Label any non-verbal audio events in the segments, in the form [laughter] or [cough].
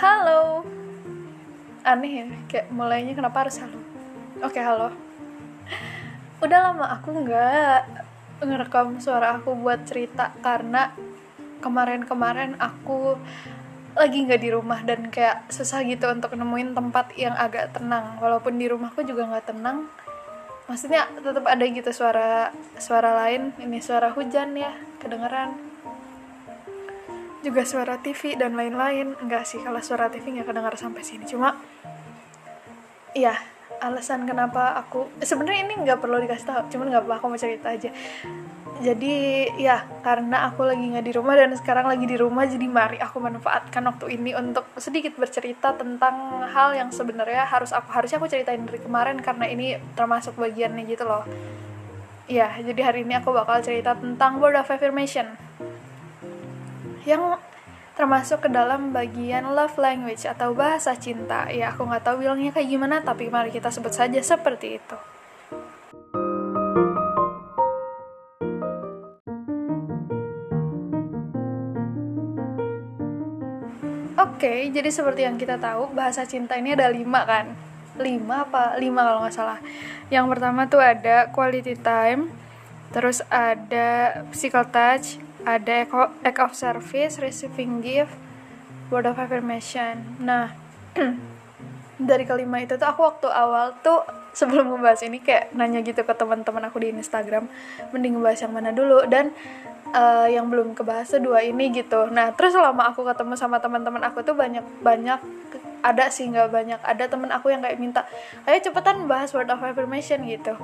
halo. Aneh ya kayak mulainya kenapa harus halo? Oke halo. Udah lama aku nggak ngerekam suara aku buat cerita karena kemarin-kemarin aku lagi nggak di rumah dan kayak susah gitu untuk nemuin tempat yang agak tenang. Walaupun di rumahku juga nggak tenang maksudnya tetap ada gitu suara suara lain. Ini suara hujan ya kedengeran juga suara TV dan lain-lain. Enggak sih kalau suara TV nggak kedengar sampai sini. Cuma iya alasan kenapa aku sebenarnya ini nggak perlu dikasih tahu cuman nggak apa aku mau cerita aja. Jadi ya karena aku lagi nggak di rumah dan sekarang lagi di rumah jadi mari aku manfaatkan waktu ini untuk sedikit bercerita tentang hal yang sebenarnya harus aku harusnya aku ceritain dari kemarin karena ini termasuk bagiannya gitu loh. Ya jadi hari ini aku bakal cerita tentang word of affirmation yang termasuk ke dalam bagian love language atau bahasa cinta. Ya, aku nggak tahu bilangnya kayak gimana, tapi mari kita sebut saja seperti itu. Oke, okay, jadi seperti yang kita tahu, bahasa cinta ini ada lima kan? Lima apa? Lima kalau nggak salah. Yang pertama tuh ada quality time, terus ada physical touch, ada act of service, receiving gift, word of affirmation. Nah, [clears throat] dari kelima itu tuh aku waktu awal tuh sebelum membahas ini kayak nanya gitu ke teman-teman aku di Instagram, mending ngebahas yang mana dulu dan uh, yang belum kebahas tuh dua ini gitu. Nah, terus selama aku ketemu sama teman-teman aku tuh banyak banyak ada sih nggak banyak ada temen aku yang kayak minta ayo cepetan bahas word of affirmation gitu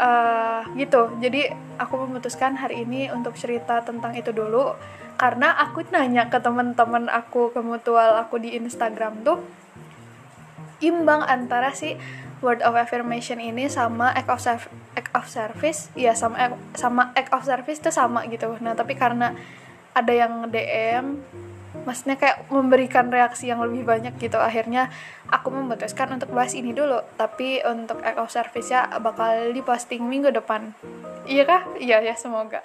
uh, gitu. Jadi aku memutuskan hari ini untuk cerita tentang itu dulu. Karena aku nanya ke teman-teman aku ke mutual aku di Instagram tuh imbang antara si word of affirmation ini sama act of act of service. Ya sama sama act of service tuh sama gitu. Nah tapi karena ada yang DM maksudnya kayak memberikan reaksi yang lebih banyak gitu. Akhirnya aku memutuskan untuk bahas ini dulu. Tapi untuk eco service ya bakal diposting minggu depan. Iya kah? Iya ya semoga.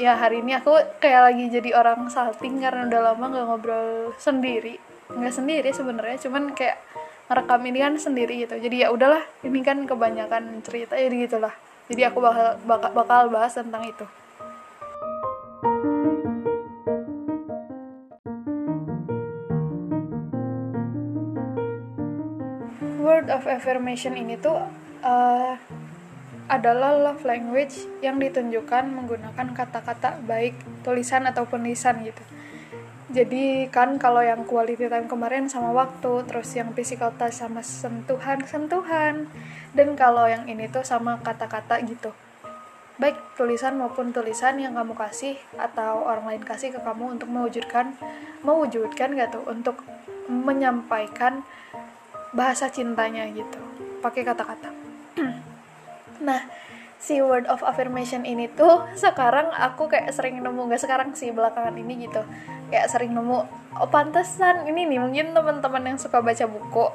Ya hari ini aku kayak lagi jadi orang salting karena udah lama nggak ngobrol sendiri. Nggak sendiri sebenarnya cuman kayak ngerekam ini kan sendiri gitu. Jadi ya udahlah ini kan kebanyakan cerita ya gitulah jadi aku bakal, bakal bahas tentang itu affirmation ini tuh uh, adalah love language yang ditunjukkan menggunakan kata-kata baik tulisan ataupun lisan gitu. Jadi kan kalau yang quality time kemarin sama waktu, terus yang physical touch sama sentuhan-sentuhan, dan kalau yang ini tuh sama kata-kata gitu. Baik tulisan maupun tulisan yang kamu kasih atau orang lain kasih ke kamu untuk mewujudkan, mewujudkan gak tuh untuk menyampaikan bahasa cintanya gitu pakai kata-kata. [clears throat] Nah si word of affirmation ini tuh sekarang aku kayak sering nemu gak sekarang sih belakangan ini gitu. Kayak sering nemu oh pantesan ini nih mungkin teman-teman yang suka baca buku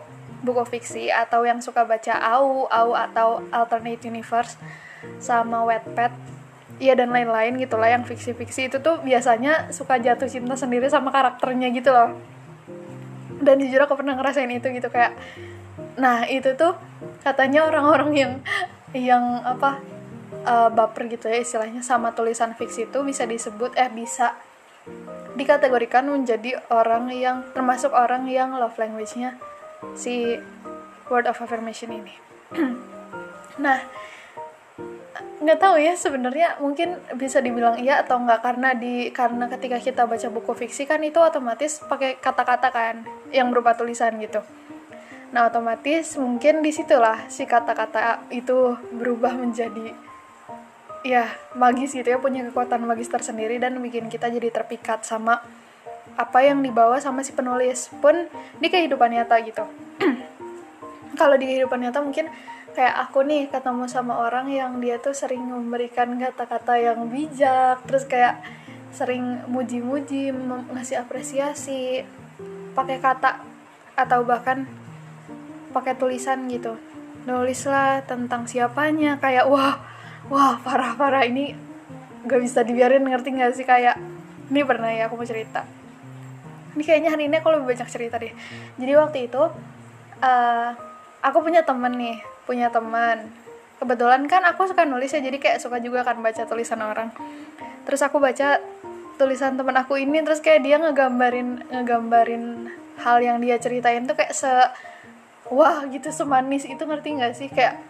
buku fiksi atau yang suka baca AU AU atau alternate universe sama Wattpad Iya dan lain-lain gitu lah yang fiksi-fiksi itu tuh biasanya suka jatuh cinta sendiri sama karakternya gitu loh dan jujur aku pernah ngerasain itu gitu kayak nah itu tuh katanya orang-orang yang yang apa uh, baper gitu ya istilahnya sama tulisan fiksi itu bisa disebut eh bisa dikategorikan menjadi orang yang termasuk orang yang love language-nya si word of affirmation ini. [clears throat] nah, nggak tahu ya sebenarnya mungkin bisa dibilang iya atau enggak karena di karena ketika kita baca buku fiksi kan itu otomatis pakai kata-kata kan yang berupa tulisan gitu. Nah otomatis mungkin di situlah si kata-kata itu berubah menjadi ya magis gitu ya punya kekuatan magis tersendiri dan bikin kita jadi terpikat sama apa yang dibawa sama si penulis. Pun di kehidupan nyata gitu. [clears throat] Kalau di kehidupan nyata mungkin kayak aku nih ketemu sama orang yang dia tuh sering memberikan kata-kata yang bijak terus kayak sering muji-muji ngasih apresiasi pakai kata atau bahkan pakai tulisan gitu. Nulislah tentang siapanya kayak wah wah parah parah ini gak bisa dibiarin ngerti gak sih? Kayak ini pernah ya aku mau cerita. Ini kayaknya hari ini aku lebih banyak cerita deh. Jadi waktu itu uh, aku punya temen nih punya teman. Kebetulan kan aku suka nulis ya jadi kayak suka juga kan baca tulisan orang. Terus aku baca tulisan temen aku ini terus kayak dia ngegambarin ngegambarin hal yang dia ceritain tuh kayak se wah gitu semanis itu ngerti nggak sih? Kayak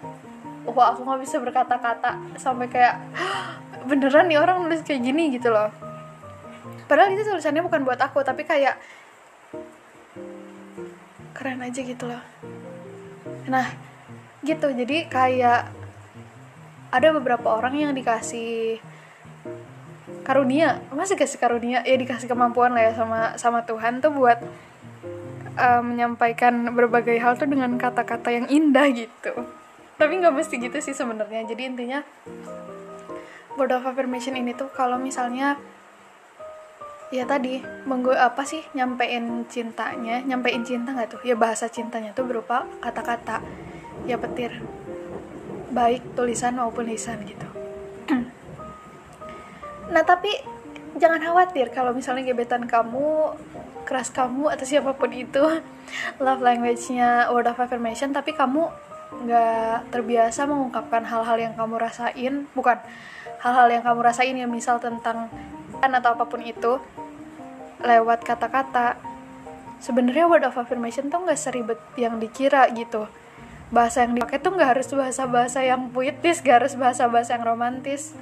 wah aku nggak bisa berkata-kata sampai kayak beneran nih orang nulis kayak gini gitu loh. Padahal itu tulisannya bukan buat aku tapi kayak keren aja gitu loh. Nah gitu. Jadi kayak ada beberapa orang yang dikasih karunia. Masih kasih karunia? Ya dikasih kemampuan lah ya sama sama Tuhan tuh buat uh, menyampaikan berbagai hal tuh dengan kata-kata yang indah gitu. Tapi nggak mesti gitu sih sebenarnya. Jadi intinya word of affirmation ini tuh kalau misalnya ya tadi menggu apa sih nyampein cintanya nyampein cinta nggak tuh? Ya bahasa cintanya tuh berupa kata-kata ya petir. Baik tulisan maupun lisan gitu. Nah tapi jangan khawatir kalau misalnya gebetan kamu keras kamu atau siapa pun itu [laughs] love language-nya word of affirmation tapi kamu nggak terbiasa mengungkapkan hal-hal yang kamu rasain. Bukan hal-hal yang kamu rasain ya misal tentang kan atau apa pun itu lewat kata-kata. Sebenarnya word of affirmation tuh nggak seribet yang dikira gitu bahasa yang dipakai tuh nggak harus bahasa-bahasa yang puitis gak harus bahasa-bahasa yang romantis.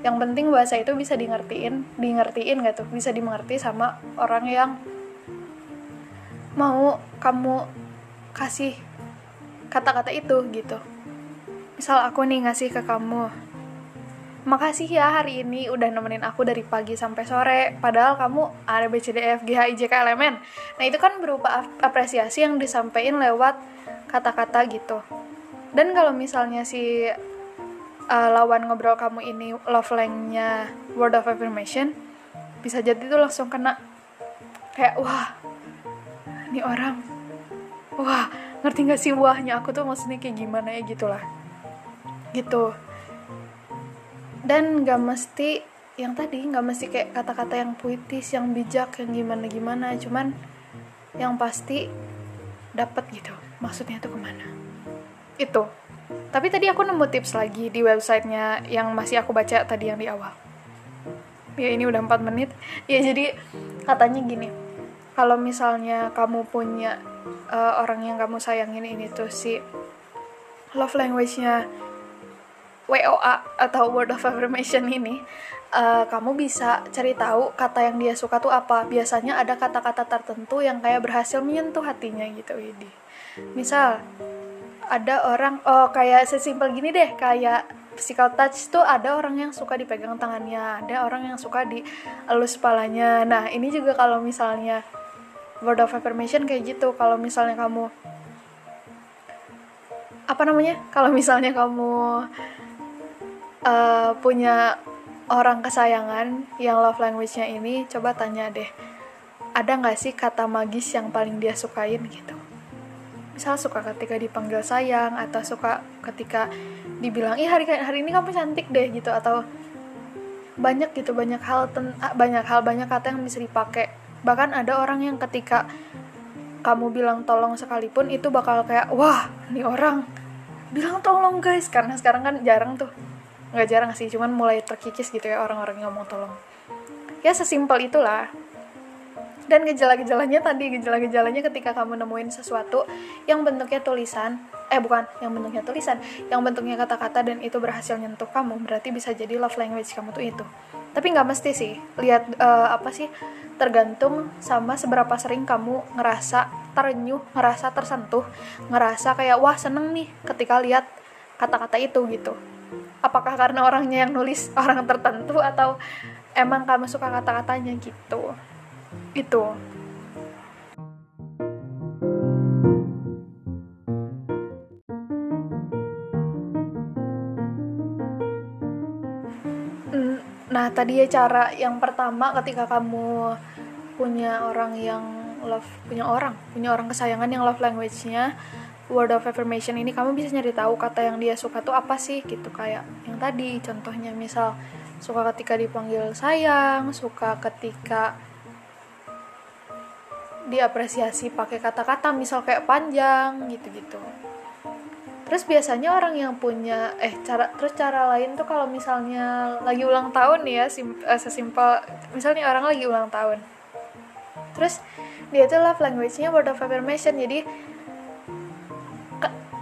Yang penting bahasa itu bisa di ngertiin ngertiin gak tuh? Bisa dimengerti sama orang yang mau kamu kasih kata-kata itu gitu. Misal aku nih ngasih ke kamu makasih ya hari ini udah nemenin aku dari pagi sampai sore padahal kamu ada B C D F G H I J K L M N. Nah itu kan berupa apresiasi yang disampaikan lewat kata-kata gitu. Dan kalau misalnya si uh, lawan ngobrol kamu ini love language-nya word of affirmation bisa jadi tuh langsung kena. Kayak wah ini orang. Wah ngerti gak sih wahnya? Aku tuh maksudnya kayak gimana ya? Gitulah. Gitu. Dan gak mesti yang tadi gak mesti kayak kata-kata yang puitis yang bijak yang gimana gimana cuman yang pasti dapat gitu maksudnya tuh ke mana itu tapi tadi aku nemu tips lagi di websitenya yang masih aku baca tadi yang di awal. Ya ini udah 4 menit. Ya jadi katanya gini. Kalau misalnya kamu punya uh, orang yang kamu sayangin ini tuh si love language-nya WOA atau word of affirmation ini, uh, kamu bisa cari tahu kata yang dia suka tuh apa. Biasanya ada kata-kata tertentu yang kayak berhasil menyentuh hatinya gitu, Widi. Misal, ada orang oh kayak sesimpel gini deh kayak physical touch tuh ada orang yang suka dipegang tangannya ada orang yang suka di elus kepalanya nah ini juga kalau misalnya word of affirmation kayak gitu kalau misalnya kamu apa namanya kalau misalnya kamu uh, punya orang kesayangan yang love language-nya ini coba tanya deh ada nggak sih kata magis yang paling dia sukain gitu? Misal suka ketika dipanggil sayang atau suka ketika dibilang ih hari hari ini kamu cantik deh gitu atau banyak gitu banyak hal ten, banyak hal banyak kata yang bisa dipakai. Bahkan ada orang yang ketika kamu bilang tolong sekalipun itu bakal kayak wah ini orang bilang tolong guys karena sekarang kan jarang tuh nggak jarang sih cuman mulai terkikis gitu ya orang-orang yang ngomong tolong. Ya sesimpel itulah. Dan gejala-gejalanya tadi gejala-gejalanya ketika kamu nemuin sesuatu yang bentuknya tulisan eh bukan yang bentuknya tulisan yang bentuknya kata-kata dan itu berhasil nyentuh kamu berarti bisa jadi love language kamu tuh itu. Tapi nggak mesti sih lihat uh, apa sih tergantung sama seberapa sering kamu ngerasa terenyuh ngerasa tersentuh ngerasa kayak wah seneng nih ketika lihat kata-kata itu gitu apakah karena orangnya yang nulis orang tertentu atau emang kamu suka kata-katanya gitu? Itu. Nah, tadi ya cara yang pertama ketika kamu punya orang yang love, punya orang, punya orang kesayangan yang love language-nya word of affirmation ini kamu bisa nyari tahu kata yang dia suka tuh apa sih gitu. Kayak yang tadi contohnya misal suka ketika dipanggil sayang, suka ketika diapresiasi pakai kata-kata misal kayak panjang gitu-gitu. Terus biasanya orang yang punya eh cara terus cara lain tuh kalau misalnya lagi ulang tahun ya sim, uh, sesimpel misalnya orang lagi ulang tahun. Terus dia tuh love language-nya word of affirmation jadi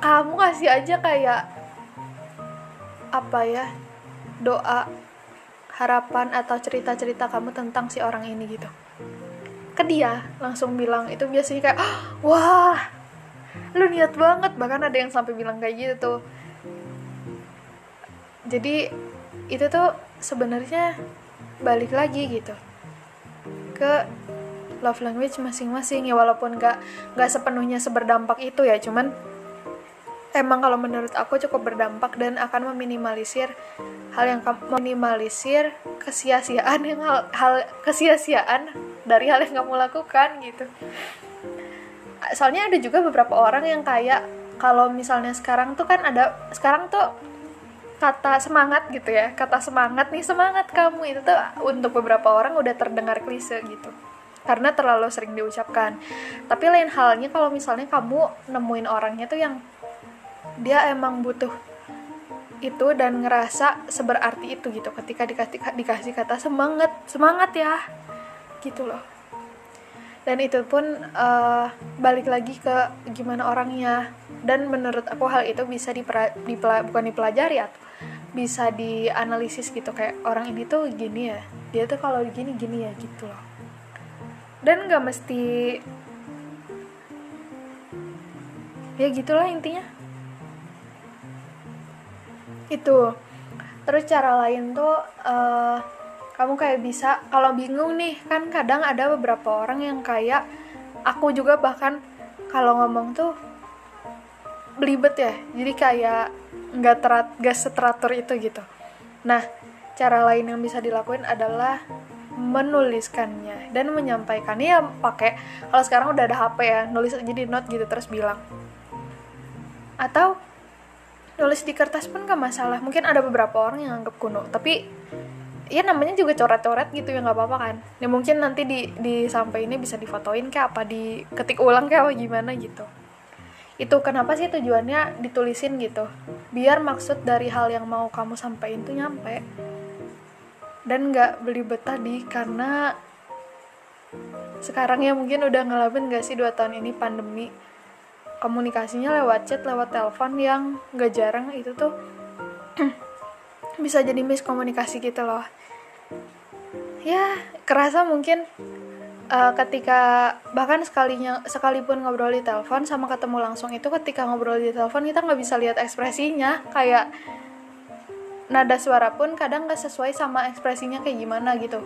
kamu kasih aja kayak apa ya doa harapan atau cerita-cerita kamu tentang si orang ini gitu. Ke dia langsung bilang itu biasanya kayak wah lu niat banget. Bahkan ada yang sampai bilang kayak gitu tuh. Jadi itu tuh sebenarnya balik lagi gitu ke love language masing-masing ya walaupun gak nggak sepenuhnya seberdampak itu ya cuman emang kalau menurut aku cukup berdampak dan akan meminimalisir hal yang meminimalisir kesia-siaan yang hal, hal kesia-siaan dari hal yang kamu lakukan gitu. Soalnya ada juga beberapa orang yang kayak kalau misalnya sekarang tuh kan ada sekarang tuh kata semangat gitu ya kata semangat nih semangat kamu. Itu tuh untuk beberapa orang udah terdengar klise gitu. Karena terlalu sering diucapkan. Tapi lain halnya kalau misalnya kamu nemuin orangnya tuh yang dia emang butuh itu dan ngerasa seberarti itu gitu ketika dikasih dikasih kata semangat semangat ya gitu loh. Dan itu pun uh, balik lagi ke gimana orangnya. Dan menurut aku hal itu bisa dipera, dipela, bukan dipelajari atau bisa dianalisis gitu kayak orang ini tuh gini ya dia tuh kalau gini gini ya gitu loh. Dan nggak mesti ya gitulah intinya itu. Terus cara lain tuh uh, kamu kayak bisa kalau bingung nih kan kadang ada beberapa orang yang kayak aku juga bahkan kalau ngomong tuh belibet ya. Jadi kayak nggak terat gak seteratur itu gitu. Nah cara lain yang bisa dilakuin adalah menuliskannya dan menyampaikannya. Ya pakai kalau sekarang udah ada HP ya nulis jadi note gitu terus bilang. Atau nulis di kertas pun gak masalah. Mungkin ada beberapa orang yang anggap kuno. Tapi ya namanya juga coret-coret gitu ya nggak apa-apa kan? Ya mungkin nanti di di sampai ini bisa difotoin kayak apa di ketik ulang kayak apa gimana gitu. Itu kenapa sih tujuannya ditulisin gitu? Biar maksud dari hal yang mau kamu sampaikan tuh nyampe. Dan nggak beli betah di karena sekarang ya mungkin udah ngalamin gak sih dua tahun ini pandemi komunikasinya lewat chat lewat telepon yang gak jarang itu tuh [clears throat] bisa jadi miskomunikasi gitu loh. Ya kerasa mungkin uh, ketika bahkan sekalinya sekalipun ngobrol di telepon sama ketemu langsung itu ketika ngobrol di telepon kita nggak bisa lihat ekspresinya. Kayak nada suara pun kadang nggak sesuai sama ekspresinya kayak gimana gitu.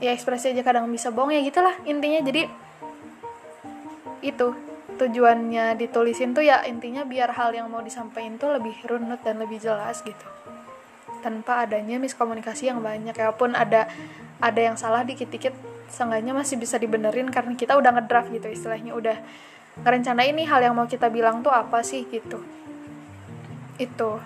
Ya ekspresi aja kadang bisa bohong ya gitulah intinya. Jadi itu tujuannya ditulisin tuh ya intinya biar hal yang mau disampaikan tuh lebih runut dan lebih jelas gitu. Tanpa adanya miskomunikasi yang banyak. Ya pun ada ada yang salah dikit-dikit seenggaknya masih bisa dibenerin karena kita udah ngedraft gitu istilahnya. Udah ngerencana ini hal yang mau kita bilang tuh apa sih gitu. Itu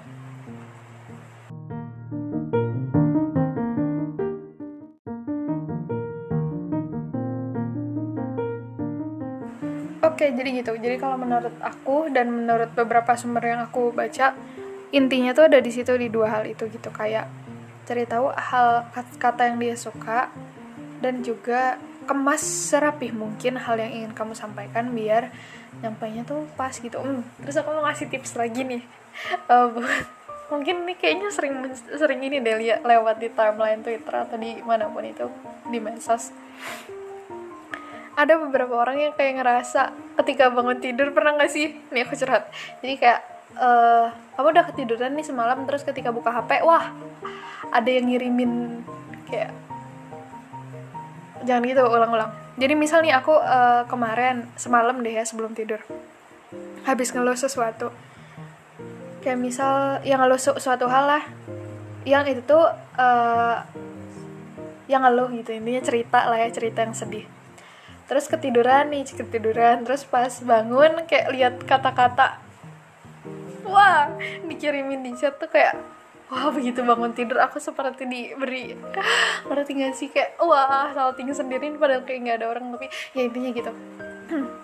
Oke, jadi gitu. Jadi kalau menurut aku dan menurut beberapa sumber yang aku baca, intinya tuh ada di situ di dua hal itu gitu kayak cari tahu hal kata yang dia suka dan juga kemas serapih mungkin hal yang ingin kamu sampaikan biar nyampainya tuh pas gitu. Hmm, terus aku mau ngasih tips lagi nih uh, [laughs] buat mungkin nih kayaknya sering sering ini deh lewat di timeline Twitter atau di mana pun itu di medsos ada beberapa orang yang kayak ngerasa ketika bangun tidur pernah gak sih? Nih aku curhat. Jadi kayak uh, kamu udah ketiduran nih semalam terus ketika buka HP wah ada yang ngirimin kayak jangan gitu ulang-ulang. Jadi misalnya aku uh, kemarin semalam deh ya sebelum tidur habis ngeluh sesuatu. Kayak misal yang ngeluh suatu hal lah yang itu tuh uh, yang ngeluh gitu intinya cerita lah ya cerita yang sedih terus ketiduran nih ketiduran. Terus pas bangun kayak lihat kata-kata. Wah dikirimin di chat tuh kayak wah begitu bangun tidur aku seperti diberi. [gasps] Berarti gak sih? Kayak wah salting sendiri padahal kayak nggak ada orang. Tapi ya intinya gitu. [clears throat]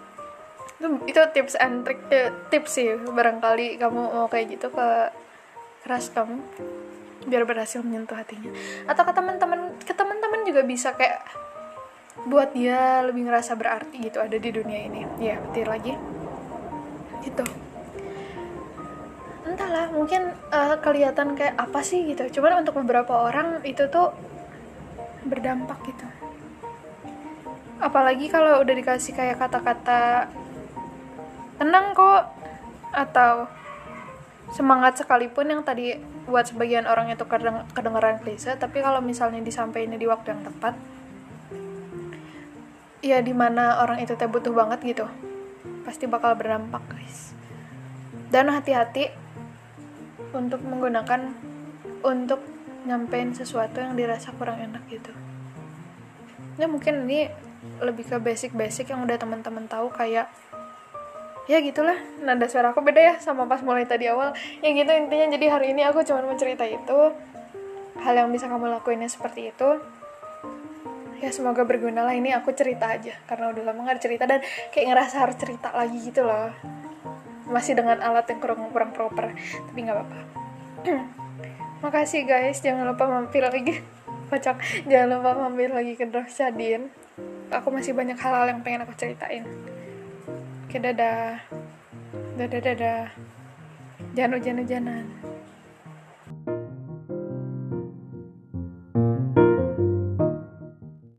Itu, itu tips and trick eh, tips sih barangkali kamu mau kayak gitu ke keras kamu biar berhasil menyentuh hatinya. Atau ke teman-teman ke teman-teman juga bisa kayak buat dia lebih ngerasa berarti gitu ada di dunia ini. Ya betul lagi. Gitu. Entahlah mungkin uh, kelihatan kayak apa sih gitu. Cuman untuk beberapa orang itu tuh berdampak gitu. Apalagi kalau udah dikasih kayak kata-kata tenang kok atau semangat sekalipun yang tadi buat sebagian orang itu kedengeran klise tapi kalau misalnya disampaikan di waktu yang tepat ya di mana orang itu teh butuh banget gitu. Pasti bakal berdampak guys. Dan hati-hati untuk menggunakan untuk nyampein sesuatu yang dirasa kurang enak gitu. Ya mungkin ini lebih ke basic-basic yang udah teman-teman tahu kayak ya gitulah nada suara aku beda ya sama pas mulai tadi awal. Ya gitu intinya. Jadi hari ini aku cuma mau cerita itu hal yang bisa kamu lakuinnya seperti itu ya semoga berguna lah. Ini aku cerita aja karena udah lama gak cerita dan kayak ngerasa harus cerita lagi gitu loh. Masih dengan alat yang kurang kurang proper tapi nggak apa-apa. [clears throat] Makasih guys. Jangan lupa mampir lagi. [laughs] Kocak jangan lupa mampir lagi ke Drop Shadin. Aku masih banyak hal-hal yang pengen aku ceritain. Oke dadah. Dadah dadah. Jangan hujan-hujanan